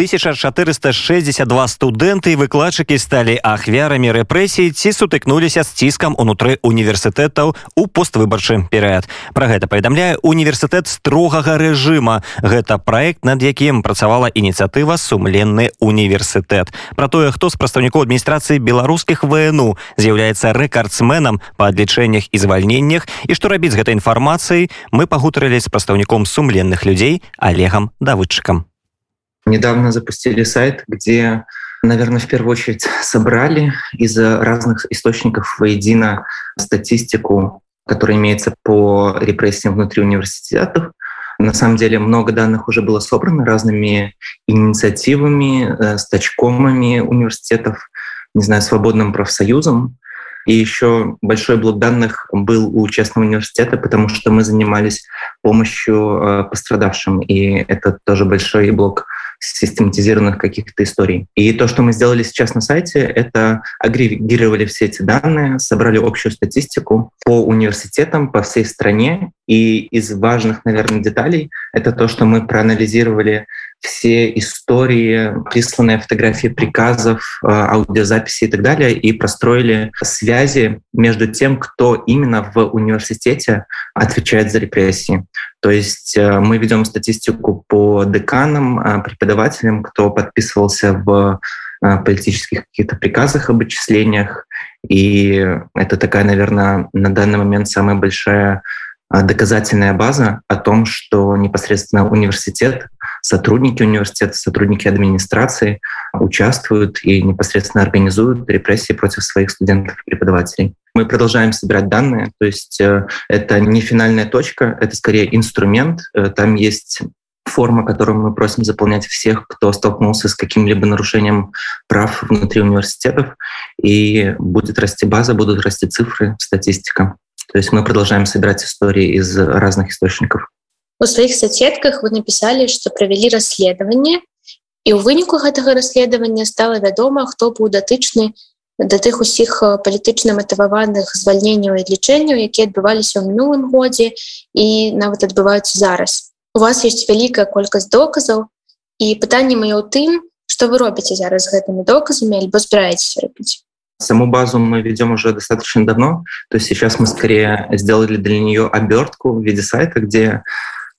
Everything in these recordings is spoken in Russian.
1462 студэнты і выкладчыкі сталі ахвярамі рэпрэсій ці сутыкнуліся з ціскам унутры універсітэтаў у поствыбарчы перыяд. Пра гэта паведамляе універсітэт строгага рэжыма. Гэта праект над якім працавала ініцыятыва сумленны універсітэт Пра тое хто з прадстаўнікоў адміністрацыі беларускіх вну з'яўляецца рэкардсменам па адлічэннях і звальненнях і што рабіць гэтай інфармацыяй мы пагутарылі з прадстаўніком сумленных людзей олегам давыдчыкам недавно запустили сайт, где, наверное, в первую очередь собрали из разных источников воедино статистику, которая имеется по репрессиям внутри университетов. На самом деле много данных уже было собрано разными инициативами, э, стачкомами университетов, не знаю, свободным профсоюзом. И еще большой блок данных был у частного университета, потому что мы занимались помощью э, пострадавшим. И это тоже большой блок систематизированных каких-то историй. И то, что мы сделали сейчас на сайте, это агрегировали все эти данные, собрали общую статистику по университетам по всей стране. И из важных, наверное, деталей это то, что мы проанализировали все истории, присланные фотографии приказов, э, аудиозаписи и так далее, и простроили связи между тем, кто именно в университете отвечает за репрессии. То есть э, мы ведем статистику по деканам, э, преподавателям, кто подписывался в политических каких-то приказах об отчислениях. И это такая, наверное, на данный момент самая большая доказательная база о том, что непосредственно университет, сотрудники университета, сотрудники администрации участвуют и непосредственно организуют репрессии против своих студентов и преподавателей. Мы продолжаем собирать данные, то есть э, это не финальная точка, это скорее инструмент. Э, там есть форма, которую мы просим заполнять всех, кто столкнулся с каким-либо нарушением прав внутри университетов. И будет расти база, будут расти цифры, статистика. То есть мы продолжаем собирать истории из разных источников. У сваіх соцсетках вы написали, что провялі расследаванне і ў выніку гэтага расследавання стала вядома, хто быў датычны да тых усіх палітычна матываваных звальненняў і лічэнняў, якія адбываліся ў мінулым годзе і нават адбываюцца зараз. У вас есть вялікая колькасць доказаў і пытанне маё ў тым, што вы робіце зараз гэтымі доказамі альбо збіраецеся рабіць. Саму базу мы ведем уже достаточно давно. То есть сейчас мы скорее сделали для нее обертку в виде сайта, где э,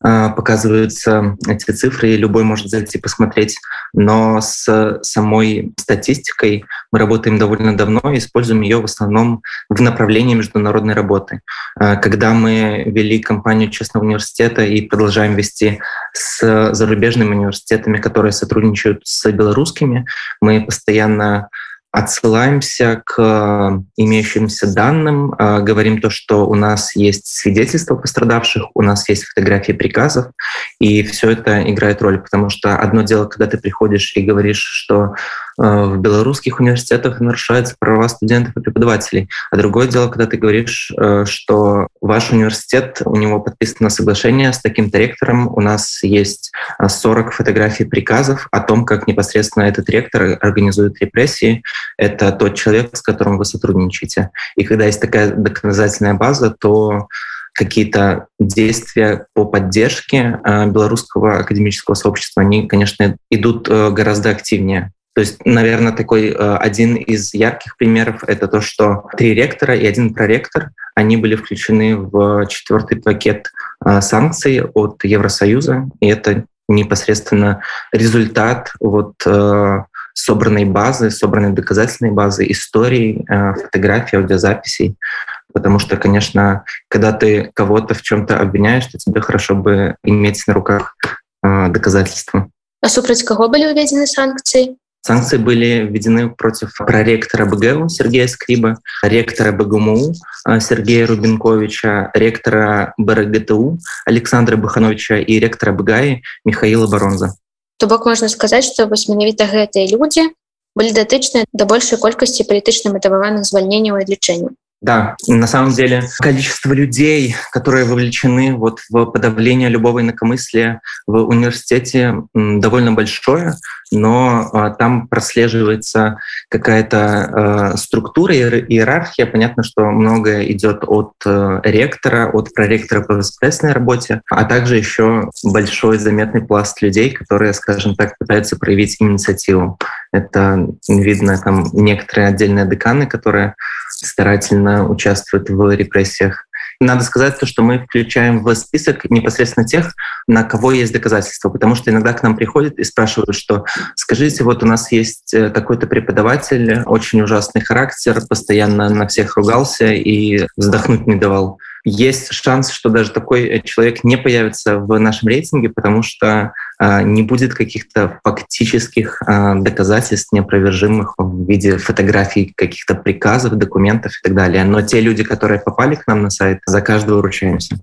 показываются эти цифры, и любой может зайти посмотреть. Но с самой статистикой мы работаем довольно давно и используем ее в основном в направлении международной работы. Э, когда мы вели компанию Честного университета и продолжаем вести с зарубежными университетами, которые сотрудничают с белорусскими, мы постоянно отсылаемся к э, имеющимся данным, э, говорим то, что у нас есть свидетельства пострадавших, у нас есть фотографии приказов, и все это играет роль, потому что одно дело, когда ты приходишь и говоришь, что в белорусских университетах нарушаются права студентов и преподавателей. А другое дело, когда ты говоришь, э, что ваш университет, у него подписано соглашение с таким-то ректором, у нас есть 40 фотографий приказов о том, как непосредственно этот ректор организует репрессии. Это тот человек, с которым вы сотрудничаете. И когда есть такая доказательная база, то какие-то действия по поддержке э, белорусского академического сообщества, они, конечно, идут гораздо активнее. То есть, наверное, такой э, один из ярких примеров — это то, что три ректора и один проректор, они были включены в четвертый пакет э, санкций от Евросоюза, и это непосредственно результат вот э, собранной базы, собранной доказательной базы историй, фотографий, аудиозаписей. Потому что, конечно, когда ты кого-то в чем-то обвиняешь, то тебе хорошо бы иметь на руках доказательства. А супраць кого были уведены санкции? Санкции были введены против проректора БГУ Сергея Скриба, ректора БГМУ э, Сергея Рубинковича, ректора БРГТУ Александра Бахановича и ректора БГАИ Михаила Баронза. То бок можна сказаць, што вось менавіта гэтыя людзі былі датычныя да большай колькасці палітычна матававаных звальненняў і адлічэнняў. Да, на самом деле количество людей, которые вовлечены вот в подавление любого инакомыслия в университете довольно большое, но а, там прослеживается какая-то э, структура иерархия. Понятно, что многое идет от э, ректора, от проректора по воспитательной работе, а также еще большой заметный пласт людей, которые, скажем так, пытаются проявить инициативу. Это видно там некоторые отдельные деканы, которые старательно участвуют в репрессиях. Надо сказать то, что мы включаем в список непосредственно тех, на кого есть доказательства, потому что иногда к нам приходят и спрашивают, что скажите, вот у нас есть э, такой-то преподаватель, очень ужасный характер, постоянно на всех ругался и вздохнуть не давал есть шанс, что даже такой э, человек не появится в нашем рейтинге, потому что не будет каких-то фактических э, доказательств неопровержимых в виде фотографий, каких-то приказов, документов и так далее. Но те люди, которые попали к нам на сайт, за каждого ручаемся.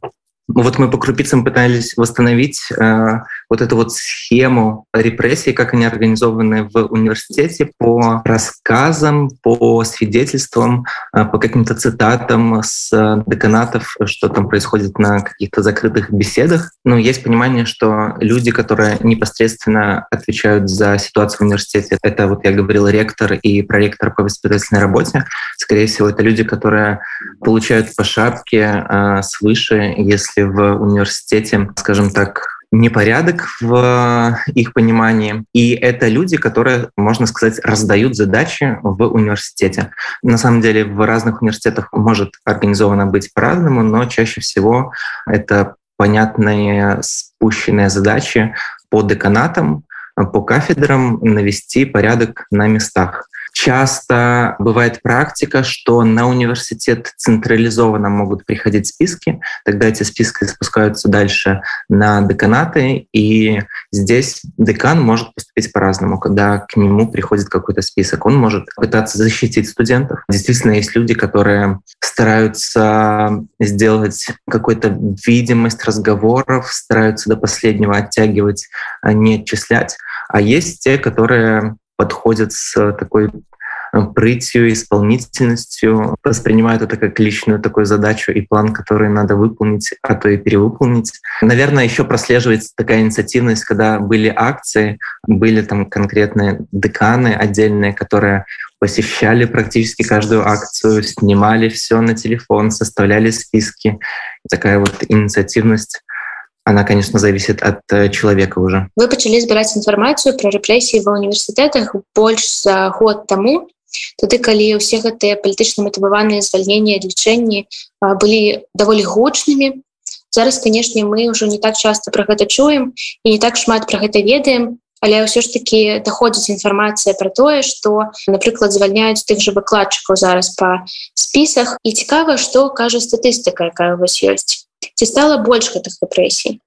Вот мы по крупицам пытались восстановить э, вот эту вот схему репрессий, как они организованы в университете по рассказам, по свидетельствам, э, по каким-то цитатам с деканатов, что там происходит на каких-то закрытых беседах. Но есть понимание, что люди, которые непосредственно отвечают за ситуацию в университете, это вот я говорил ректор и проректор по воспитательной работе, скорее всего, это люди, которые получают по шапке э, свыше, если в университете, скажем так, непорядок в их понимании. И это люди, которые, можно сказать, раздают задачи в университете. На самом деле в разных университетах может организовано быть по-разному, но чаще всего это понятные спущенные задачи по деканатам, по кафедрам навести порядок на местах. Часто бывает практика, что на университет централизованно могут приходить списки, тогда эти списки спускаются дальше на деканаты, и здесь декан может поступить по-разному. Когда к нему приходит какой-то список, он может пытаться защитить студентов. Действительно, есть люди, которые стараются сделать какую-то видимость разговоров, стараются до последнего оттягивать, а не отчислять. А есть те, которые подходят с такой э, прытью, исполнительностью, воспринимают это как личную такую задачу и план, который надо выполнить, а то и перевыполнить. Наверное, еще прослеживается такая инициативность, когда были акции, были там конкретные деканы отдельные, которые посещали практически каждую акцию, снимали все на телефон, составляли списки. Такая вот инициативность она, конечно, зависит от э, человека уже. Вы пачалі збіраць інфармацыю пра рэпрэсіі ва універсітэтах больш за год таму. Туды калі ўсе гэтыя палітычна матываваныя звальнення лічэнні былі даволі гучнымі. Зараз, канешне, мы ўжо не так часто пра гэта чуем і не так шмат пра гэта ведаем, але ўсё ж такі даходзіць інфармацыя пра тое, што, напрыклад, звальняюць тых жа выкладчыкаў зараз па спісах. І цікава, што кажа статыстыка, якая у вас ёсць. Ці стало больше гэтых рэпрессий?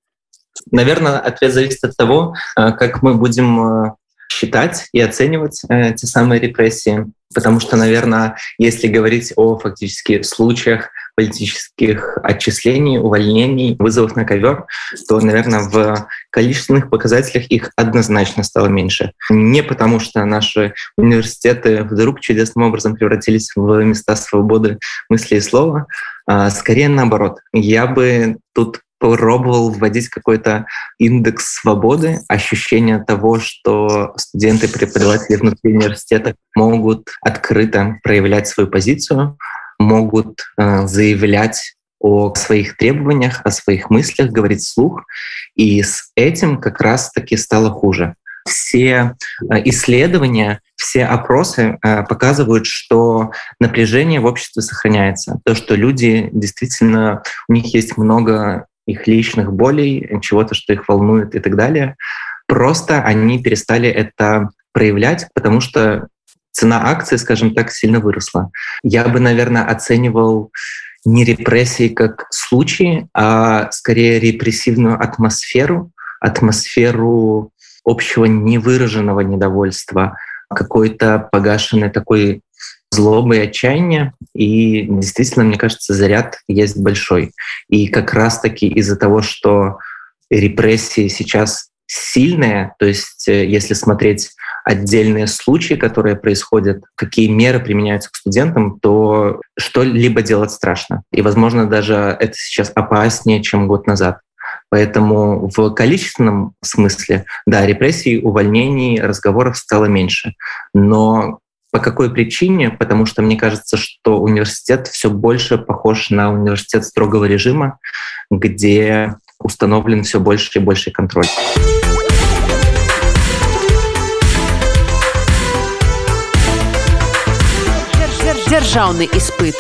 Наверное, ответ зависит от того, э, как мы будем э, считать и оценивать э, те самые репрессии. Потому что, наверное, если говорить о фактически случаях политических отчислений, увольнений, вызовов на ковер, то, наверное, в количественных показателях их однозначно стало меньше. Не потому, что наши университеты вдруг чудесным образом превратились в места свободы мысли и слова, а скорее наоборот. Я бы тут пробовал вводить какой-то индекс свободы, ощущение того, что студенты, преподаватели внутри университета могут открыто проявлять свою позицию, могут э, заявлять о своих требованиях, о своих мыслях, говорить вслух. И с этим как раз-таки стало хуже. Все э, исследования, все опросы э, показывают, что напряжение в обществе сохраняется. То, что люди действительно, у них есть много их личных болей, чего-то, что их волнует и так далее. Просто они перестали это проявлять, потому что цена акции, скажем так, сильно выросла. Я бы, наверное, оценивал не репрессии как случаи, а скорее репрессивную атмосферу, атмосферу общего невыраженного недовольства, какой-то погашенный такой злобы и отчаяния. И действительно, мне кажется, заряд есть большой. И как раз-таки из-за того, что репрессии сейчас сильные, то есть э, если смотреть отдельные случаи, которые происходят, какие меры применяются к студентам, то что-либо делать страшно. И, возможно, даже это сейчас опаснее, чем год назад. Поэтому в количественном смысле, да, репрессий, увольнений, разговоров стало меньше. Но по какой причине? Потому что мне кажется, что университет все больше похож на университет строгого режима, где установлен все больше и больше контроль. Державный испыт.